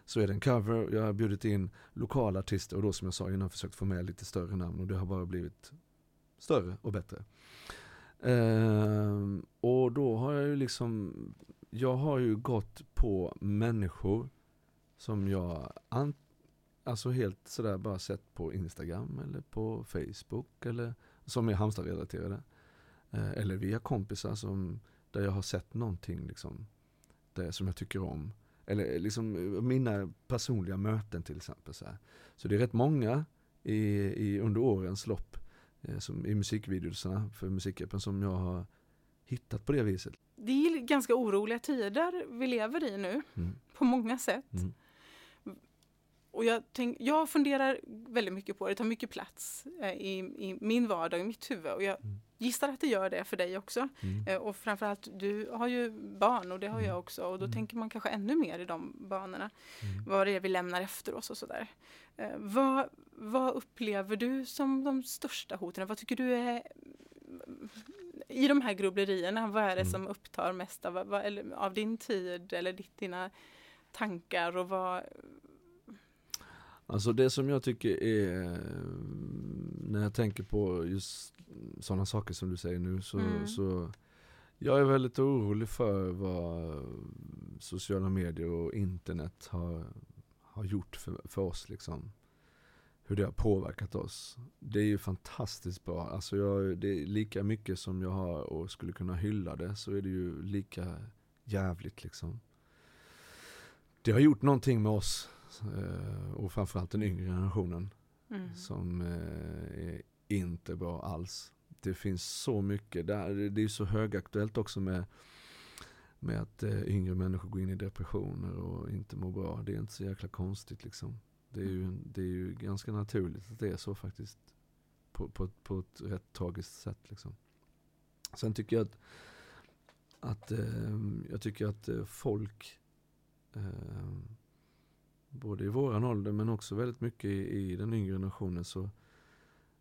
Så är det en cover, jag har bjudit in lokala artister och då som jag sa innan försökt få med lite större namn och det har bara blivit större och bättre. Ehm, och då har jag ju liksom, jag har ju gått på människor som jag an, alltså helt sådär bara sett på Instagram eller på Facebook eller som är Halmstad-relaterade. Eh, eller via kompisar som, där jag har sett någonting liksom, där, som jag tycker om. Eller liksom eh, mina personliga möten till exempel. Så, här. så det är rätt många i, i, under årens lopp eh, som, i musikvideorna för Musikhjälpen som jag har hittat på det viset. Det är ganska oroliga tider vi lever i nu, Mm. på många sätt. Mm. Och jag, tänk, jag funderar väldigt mycket på det, det tar mycket plats eh, i, i min vardag, i mitt huvud. Och jag Mm. gissar att det gör det för dig också. Mm. Eh, och framförallt, du har ju barn och det har Mm. jag också. Och då Mm. tänker man kanske ännu mer i de banorna. Mm. Vad det är vi lämnar efter oss och sådär. Eh, vad, vad upplever du som de största hoten? Vad tycker du är i de här grubblerierna, vad är det Mm. som upptar mest av, vad, eller, av din tid eller ditt, dina tankar och vad... Alltså det som jag tycker är, när jag tänker på just sådana saker som du säger nu så, Mm. så jag är väldigt orolig för vad sociala medier och internet har, har gjort för, för oss liksom. Hur det har påverkat oss. Det är ju fantastiskt bra. Alltså jag, det är lika mycket som jag har och skulle kunna hylla det så är det ju lika jävligt liksom. Det har gjort någonting med oss eh, och framförallt den yngre generationen Mm. som eh, är inte bra alls. Det finns så mycket, där, det är så högaktuellt också med, med att eh, yngre människor går in i depressioner och inte mår bra. Det är inte så jäkla konstigt liksom. Det är ju, det är ju ganska naturligt att det är så faktiskt. På, på, på ett rätt tragiskt sätt liksom. Sen tycker jag att, att eh, jag tycker att eh, folk eh, både i våran ålder men också väldigt mycket i, i den yngre generationen så,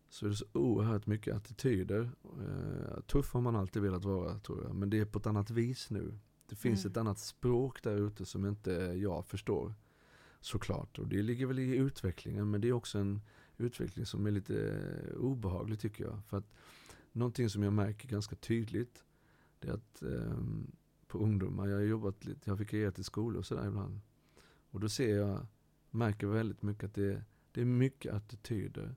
så är det så oerhört mycket attityder. Eh, tuff har man alltid velat vara tror jag, men det är på ett annat vis nu. Det finns Mm. ett annat språk där ute som inte jag förstår. Såklart, och det ligger väl i utvecklingen men det är också en utveckling som är lite eh, obehaglig tycker jag. För att någonting som jag märker ganska tydligt det är att ehm, på ungdomar, jag har jobbat lite, jag har vikarierat i skolor och sådär ibland. Och då ser jag, märker väldigt mycket att det, det är mycket attityder.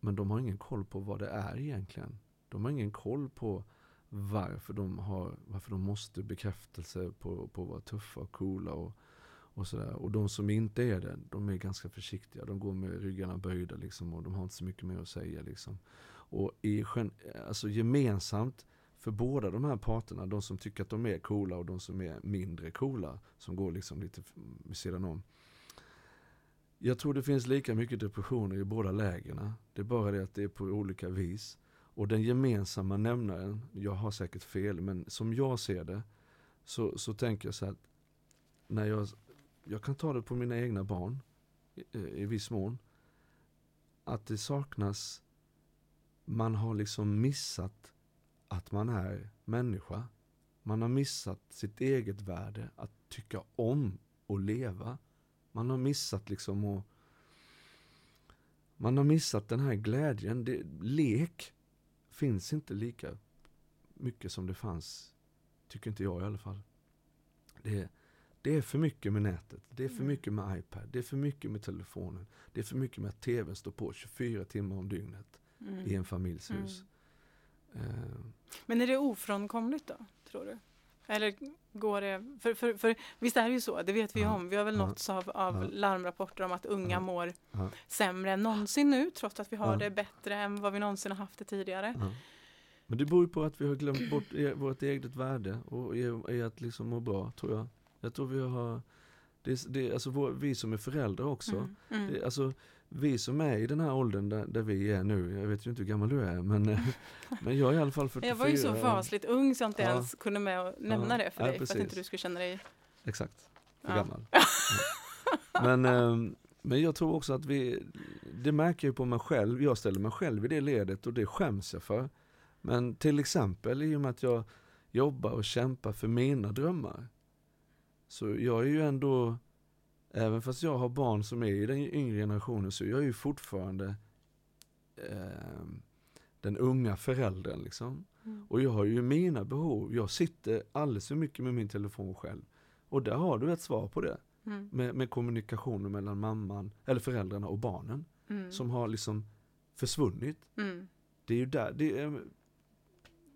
Men de har ingen koll på vad det är egentligen. De har ingen koll på varför de, har, varför de måste bekräftelse på, på att vara tuffa och coola och, och sådär. Och de som inte är det, de är ganska försiktiga. De går med ryggarna böjda liksom och de har inte så mycket mer att säga liksom. Och i, alltså gemensamt för båda de här parterna, de som tycker att de är coola och de som är mindre coola, som går liksom lite vid sidan om. Jag tror det finns lika mycket depressioner i båda lägren. Det är bara det att det är på olika vis. Och den gemensamma nämnaren, jag har säkert fel, men som jag ser det så, så tänker jag så att när jag, jag kan ta det på mina egna barn i, i viss mån. Att det saknas, man har liksom missat att man är människa. Man har missat sitt eget värde, att tycka om och leva. Man har missat liksom att man har missat den här glädjen. Det, lek finns inte lika mycket som det fanns, tycker inte jag i alla fall. Det är, det är för mycket med nätet, det är för Mm. mycket med iPad, det är för mycket med telefonen, det är för mycket med att tvn står på 24 timmar om dygnet Mm. i en familjs Mm. hus. Eh, Men är det ofrånkomligt då, tror du? Eller går det... För, för, för visst är det ju så, det vet vi ju om. Vi har väl nåtts av, av larmrapporter om att unga mår sämre än någonsin nu, trots att vi har det bättre än vad vi någonsin har haft det tidigare. Men det beror ju på att vi har glömt bort e- vårt eget värde och i, att liksom må bra, tror jag. Jag tror vi har, det, det, alltså vår, vi som är föräldrar också, Mm. Mm. det, alltså vi som är i den här åldern där, där vi är nu, jag vet ju inte hur gammal du är, men, men jag är i alla fall 44. Jag var ju så fasligt ung så jag inte Ja. ens kunde med att nämna Ja. det för Ja, dig, för att precis. inte du skulle känna dig... Exakt, för gammal. Men, ehm, men jag tror också att vi, det märker jag på mig själv, jag ställer mig själv i det ledet och det skäms jag för. Men till exempel i och med att jag jobbar och kämpar för mina drömmar. Så jag är ju ändå, även fast jag har barn som är i den yngre generationen, så jag är ju fortfarande ehm, den unga föräldern liksom. Mm. Och jag har ju mina behov, jag sitter alldeles för mycket med min telefon själv. Och där har du ett svar på det. Mm. Med, med kommunikationen mellan mamman, eller föräldrarna och barnen. Mm. Som har liksom försvunnit. Mm. Det är ju där, det är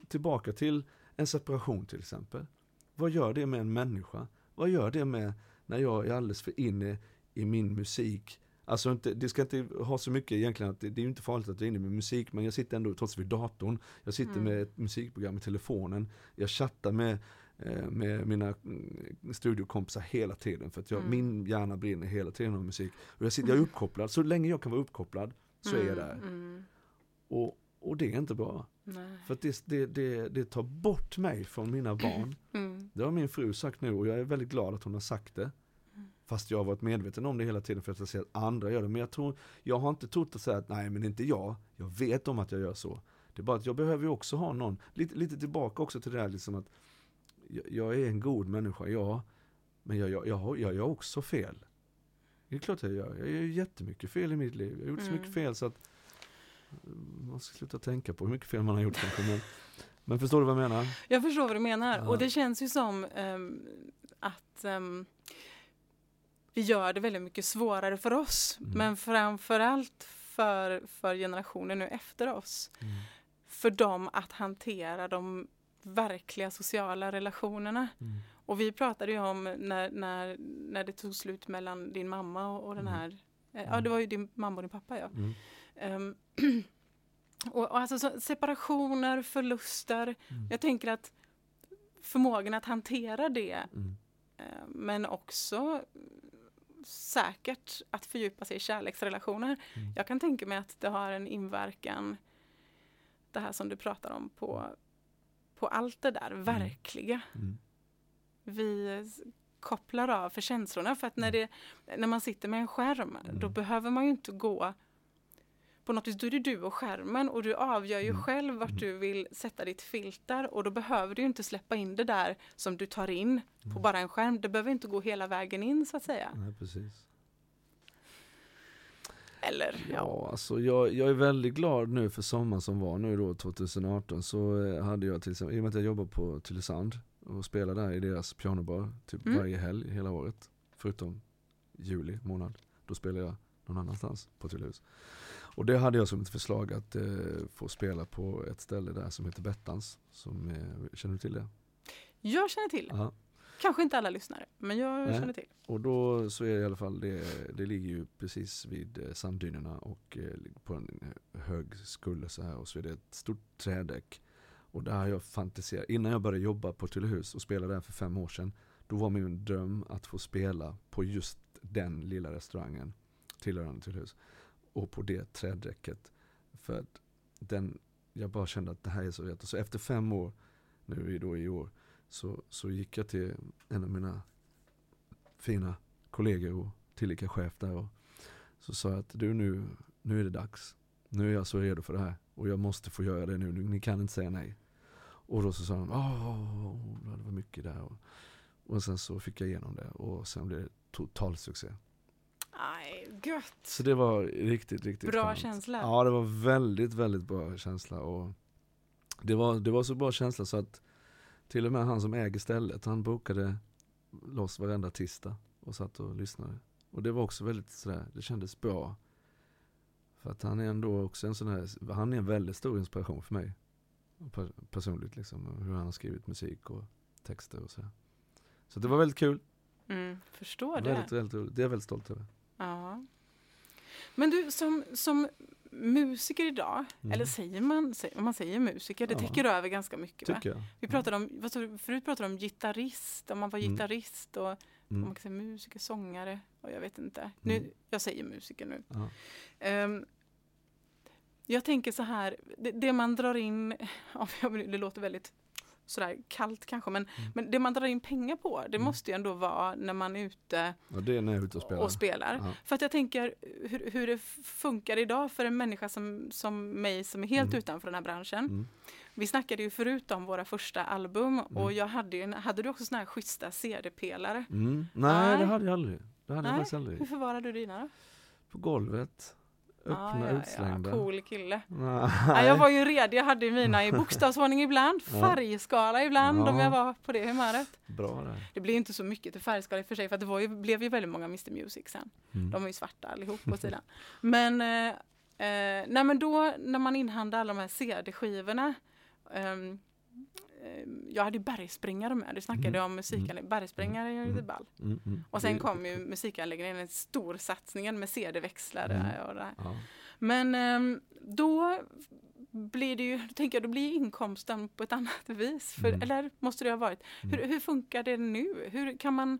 tillbaka till en separation till exempel. Vad gör det med en människa? Vad gör det med när jag är alldeles för inne i min musik? Alltså inte, det ska inte ha så mycket egentligen, att det, det är inte farligt att jag är inne med musik, men jag sitter ändå trots vid datorn. Jag sitter Mm. med ett musikprogram i telefonen. Jag chattar med, eh, med mina mm, studiokompisar hela tiden, för att jag, Mm. min hjärna brinner hela tiden av musik. Och jag, sitter, jag är uppkopplad, så länge jag kan vara uppkopplad så är jag där. Mm. Mm. Och, och det är inte bra. Nej. För det, det, det, det tar bort mig från mina barn. Mm. Det har min fru sagt nu och jag är väldigt glad att hon har sagt det. Mm. Fast jag har varit medveten om det hela tiden för att jag ser att andra gör det. Men jag tror, jag har inte trott att säga att nej men inte jag. Jag vet om att jag gör så. Det är bara att jag behöver också ha någon, lite, lite tillbaka också till det här liksom att jag, jag är en god människa, ja. Men jag, jag, jag, jag gör också fel. Det är klart jag gör. Jag gör jättemycket fel i mitt liv. Jag har gjort så mycket Mm. fel så att man ska sluta tänka på hur mycket fel man har gjort kanske. Men, men förstår du vad jag menar? Jag förstår vad du menar Ja. och det känns ju som ehm, att ehm, vi gör det väldigt mycket svårare för oss. Mm. Men framförallt för, för generationen nu efter oss. Mm. För dem att hantera de verkliga sociala relationerna. Mm. Och vi pratade ju om när, när, när det tog slut mellan din mamma och, och den Mm. här eh, Ja, det var ju din mamma och din pappa ja. Mm. Ehm, och, och alltså så, separationer, förluster. Mm. Jag tänker att förmågan att hantera det Mm. eh, men också säkert att fördjupa sig i kärleksrelationer. Mm. Jag kan tänka mig att det har en inverkan, det här som du pratar om, på, på allt det där verkliga. Mm. Vi kopplar av för känslorna för att när, det, när man sitter med en skärm då Mm. behöver man ju inte gå på något vis, då är det du och skärmen och du avgör ju Mm. själv vart Mm. du vill sätta ditt filter och då behöver du inte släppa in det där som du tar in på Mm. bara en skärm. Det behöver inte gå hela vägen in så att säga. Nej, precis. Eller ja. Ja, alltså jag, jag är väldigt glad nu för sommaren som var nu då 2018 så eh, hade jag till exempel, i och med att jag jobbar på Tylösand och spelar där i deras pianobar typ Mm. varje helg hela året. Förutom juli månad. Då spelar jag någon annanstans på Tyllehus. Och det hade jag som ett förslag att eh, få spela på ett ställe där som heter Bettans. Som, eh, känner du till det? Jag känner till. Ja. Kanske inte alla lyssnare, men jag Nej. känner till. Och då så är det i alla fall, det, det ligger ju precis vid eh, sanddynerna och eh, på en eh, hög skulle så här och så är det ett stort trädäck. Och där har jag fantiserat, innan jag började jobba på Tyllehus och spela där för fem år sedan, då var min dröm att få spela på just den lilla restaurangen tillhörande Tyllehus. Och på det trädräcket. För att den, jag bara kände att det här är så rätt. Och så efter fem år, nu i- då i år, så, så gick jag till en av mina fina kollegor och tillika chef där och så sa jag att du nu, nu är det dags. Nu är jag så redo för det här och jag måste få göra det nu, ni kan inte säga nej. Och då så sa de, åh, det var mycket där. Och, och sen så fick jag igenom det och sen blev det total succé. Aj, gött! Så det var riktigt, riktigt Bra skönt. känsla. Ja, det var väldigt, väldigt bra känsla och det, var, det var så bra känsla så att till och med han som äger stället, han bokade loss varenda tisdag och satt och lyssnade. Och det var också väldigt sådär, det kändes bra. För att han är ändå också en sån här, han är en väldigt stor inspiration för mig. Personligt liksom, hur han har skrivit musik och texter och så. Så det var väldigt kul. Mm, förstår det. Väldigt, väldigt. Det är jag väldigt stolt över. Ja. Men du, som, som musiker idag, mm. eller säger man, om man säger musiker, det ja. täcker över ganska mycket. Tycker jag. Vi pratade om, förut pratade om gitarrist, om man var mm. gitarrist och mm. om man kan säga musiker, sångare, och jag vet inte. Nu, mm. jag säger musiker nu. Ja. Um, jag tänker så här, det, det man drar in, det låter väldigt sådär kallt kanske, men, mm. men det man drar in pengar på, det mm. måste ju ändå vara när man är ute, ja, det är när jag är ute och spelar. Och spelar. För att jag tänker hur, hur det funkar idag för en människa som, som mig som är helt mm. utanför den här branschen. Mm. Vi snackade ju förut om våra första album och mm. jag hade ju, hade du också sådana här schyssta CD-pelare? Mm. Nej, det hade jag aldrig. Det hade Nej. jag aldrig. Hur förvarade du dina då? På golvet. Öppna, ah, ja, utslängda. Ja, cool kille. Ja, jag var ju redo, jag hade mina i bokstavsordning ibland, färgskala ibland ja. om jag var på det humöret. Bra där. Det blev inte så mycket till färgskala i och för sig, för det var ju, blev ju väldigt många Mr Music sen. Mm. De var ju svarta allihop på sidan. men, eh, eh, nej men då när man inhandlade alla de här CD-skivorna um, jag hade bergsprängare med, du snackade mm. om musikanläggning, mm. bergsprängare är ju lite ball. Mm. Mm. Och sen kom ju musikanläggningen, en stor satsningen med CD-växlare mm. och det här. Ja. Men um, då blir det ju, då tänker jag, då blir inkomsten på ett annat vis. För, mm. Eller måste det ha varit? Hur, hur funkar det nu? Hur kan man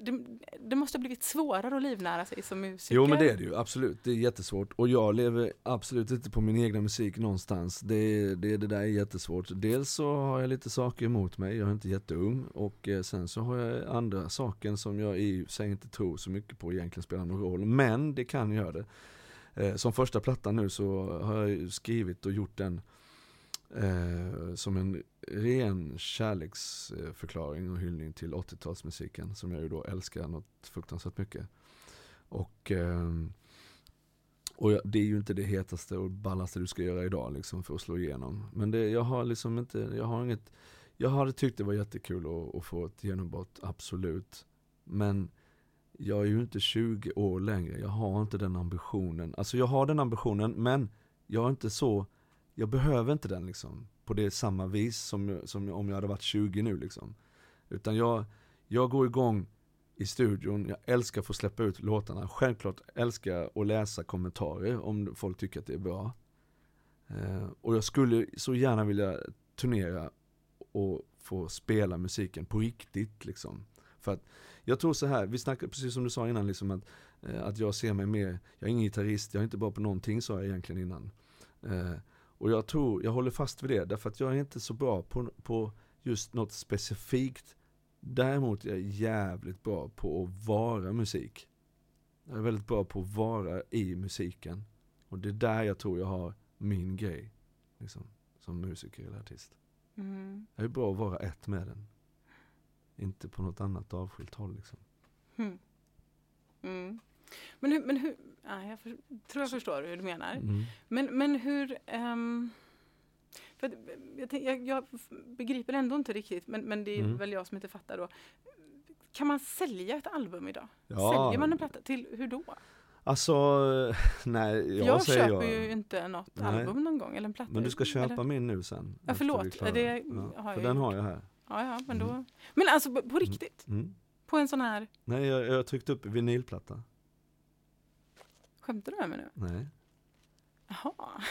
det, det, måste ha blivit svårare att livnära sig som musiker. Jo men det är det ju, absolut. Det är jättesvårt. Och jag lever absolut inte på min egna musik någonstans. Det, det, det där är jättesvårt. Dels så har jag lite saker emot mig, jag är inte jätteung. Och eh, sen så har jag andra saker som jag i sig inte tror så mycket på egentligen spelar någon roll. Men det kan göra det. Eh, som första platta nu så har jag skrivit och gjort den eh, som en ren kärleksförklaring och hyllning till 80-talsmusiken som jag ju då älskar något fruktansvärt mycket. Och, eh, och det är ju inte det hetaste och ballaste du ska göra idag liksom för att slå igenom. Men det, jag har liksom inte, jag har inget, jag hade tyckt det var jättekul att, att få ett genombrott, absolut. Men jag är ju inte 20 år längre, jag har inte den ambitionen. Alltså jag har den ambitionen men jag är inte så jag behöver inte den liksom på det samma vis som, som om jag hade varit 20 nu liksom. Utan jag, jag går igång i studion, jag älskar att få släppa ut låtarna. Självklart älskar jag att läsa kommentarer om folk tycker att det är bra. Eh, och jag skulle så gärna vilja turnera och få spela musiken på riktigt liksom. För att jag tror så här, vi snackade precis som du sa innan liksom att, eh, att jag ser mig mer, jag är ingen gitarrist, jag är inte bra på någonting sa jag egentligen innan. Eh, och jag tror, jag håller fast vid det, därför att jag är inte så bra på, på just något specifikt. Däremot är jag jävligt bra på att vara musik. Jag är väldigt bra på att vara i musiken. Och det är där jag tror jag har min grej. Liksom, som musiker eller artist. Mm. Jag är bra att vara ett med den. Inte på något annat avskilt håll liksom. Mm. Mm. Men hur, men hur ja, jag för, tror jag förstår hur du menar. Mm. Men, men hur... Um, för jag, jag, jag, begriper ändå inte riktigt, men, men det är mm. väl jag som inte fattar då. Kan man sälja ett album idag? Ja. Säljer man en platta? Till hur då? Alltså, nej, jag, jag säger köper jag. ju inte något nej. album någon gång, eller en platta. Men du ska köpa eller? min nu sen. Ja, förlåt. Det ja, för den har jag här. Ja, ja, men då. Mm. Men alltså på, på mm. riktigt? Mm. På en sån här? Nej, jag, jag har tryckt upp vinylplatta. Skämtar du med mig nu? Nej. Jaha.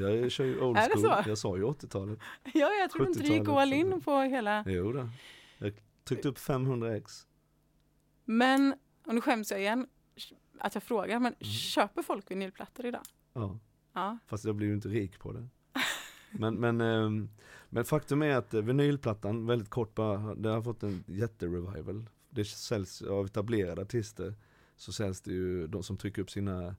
Ja, jag kör ju old school. Jag sa ju 80-talet. Ja, jag trodde inte du gick all in på hela... Jo då. Jag tryckte upp 500 ex. Men, och nu skäms jag igen att jag frågar, men mm. köper folk vinylplattor idag? Ja. ja. Fast jag blir ju inte rik på det. Men, men, ähm, men faktum är att vinylplattan, väldigt kort bara, den har fått en jätterevival. Det säljs av etablerade artister så säljs det ju de som trycker upp sina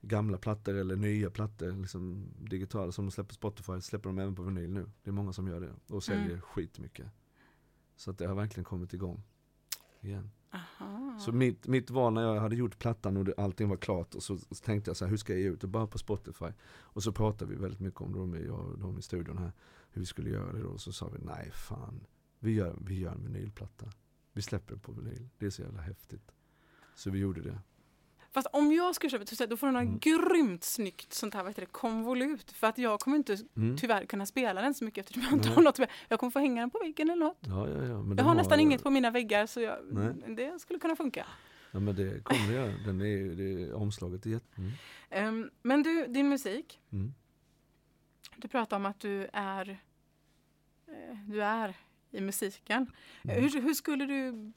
gamla plattor eller nya plattor, liksom digitala som de släpper Spotify, släpper de även på vinyl nu. Det är många som gör det och säljer mm. skitmycket. Så att det har verkligen kommit igång igen. Aha. Så mitt, mitt var när jag hade gjort plattan och det, allting var klart och så, så tänkte jag så här, hur ska jag ge ut det? Bara på Spotify. Och så pratade vi väldigt mycket om det, jag och de i studion här, hur vi skulle göra det då. Och så sa vi, nej fan, vi gör, vi gör en vinylplatta. Vi släpper det på vinyl, det är så jävla häftigt. Så vi gjorde det. Fast om jag skulle köpa ett då får du något Mm. grymt snyggt sånt här, vad heter det, konvolut. För att jag kommer inte Mm. tyvärr kunna spela den så mycket eftersom jag inte har något. Jag kommer få hänga den på väggen eller något. Ja, ja, ja. Jag har nästan inget på mina väggar så jag, det skulle kunna funka. Ja men det kommer det göra. Den är, det är, omslaget är jätte... Mm. Ehm, men du, din musik. Mm. Du pratar om att du är, eh, du är i musiken. Mm. Hur, hur skulle du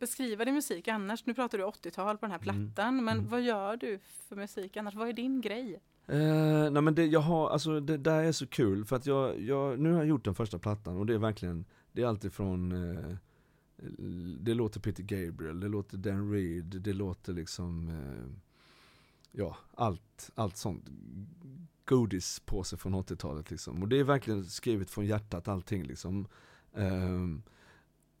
beskriva din musik annars? Nu pratar du 80-tal på den här Mm. plattan, men Mm. vad gör du för musik annars? Vad är din grej? Eh, nej men det, jag har, alltså det där är så kul för att jag, jag, nu har jag gjort den första plattan och det är verkligen, det är alltifrån eh, det låter Peter Gabriel, det låter Dan Reed, det låter liksom, eh, ja allt, allt sånt godispåse från 80-talet liksom. Och det är verkligen skrivet från hjärtat allting liksom. Ehm,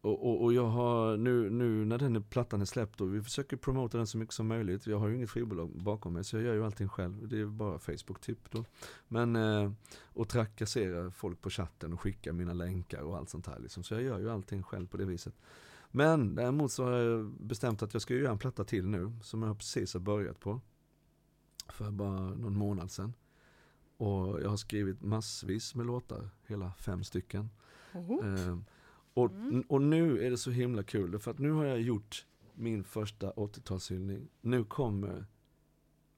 och, och, och jag har nu, nu när den plattan är släppt och vi försöker promota den så mycket som möjligt. Jag har ju inget skivbolag bakom mig så jag gör ju allting själv. Det är bara Facebook typ då. Men, eh, och trakassera folk på chatten och skicka mina länkar och allt sånt här liksom. Så jag gör ju allting själv på det viset. Men däremot så har jag bestämt att jag ska göra en platta till nu som jag precis har börjat på. För bara någon månad sedan. Och jag har skrivit massvis med låtar, hela fem stycken. Eh, och, Mm. och nu är det så himla kul, för att nu har jag gjort min första 80-talshyllning. Nu kommer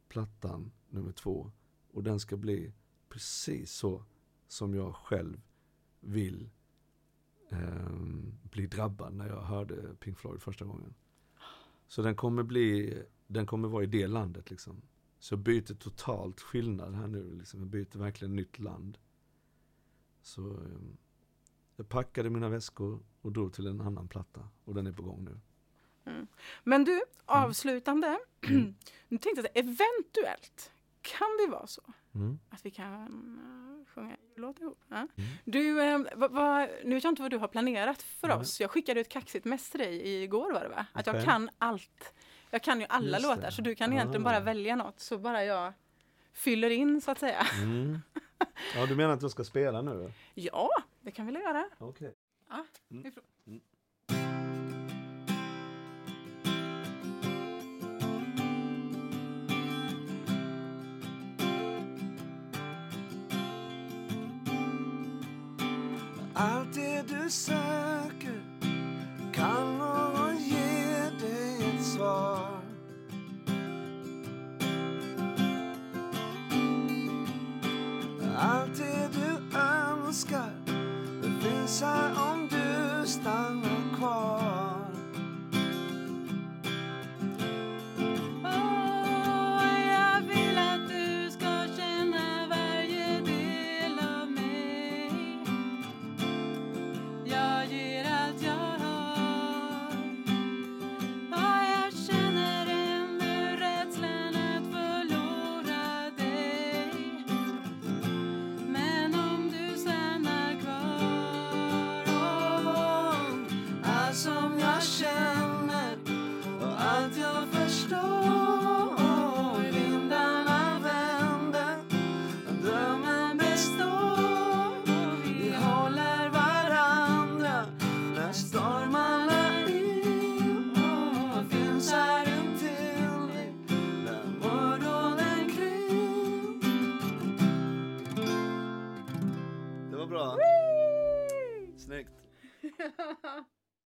plattan nummer två. Och den ska bli precis så som jag själv vill ehm, bli drabbad när jag hörde Pink Floyd första gången. Så den kommer bli, den kommer vara i det landet liksom. Så jag byter totalt skillnad här nu, liksom. jag byter verkligen nytt land. Så ehm, jag packade mina väskor och drog till en annan platta och den är på gång nu. Men du, avslutande. Mm. nu tänkte jag att eventuellt kan det vara så Mm. att vi kan uh, sjunga jullåt ihop. Ja. Mm. Du, eh, vad, vad, nu vet jag inte vad du har planerat för Nej. oss. Jag skickade ett kaxigt mess till dig igår var det va? Att jag Okej. kan allt. Jag kan ju alla Just låtar det. så du kan egentligen Ah. bara välja något så bara jag fyller in så att säga. Mm. Ja, du menar att jag ska spela nu? Ja, det kan vi väl göra. Okej. Ja, Mm. ifrån. Mm. Allt det du söker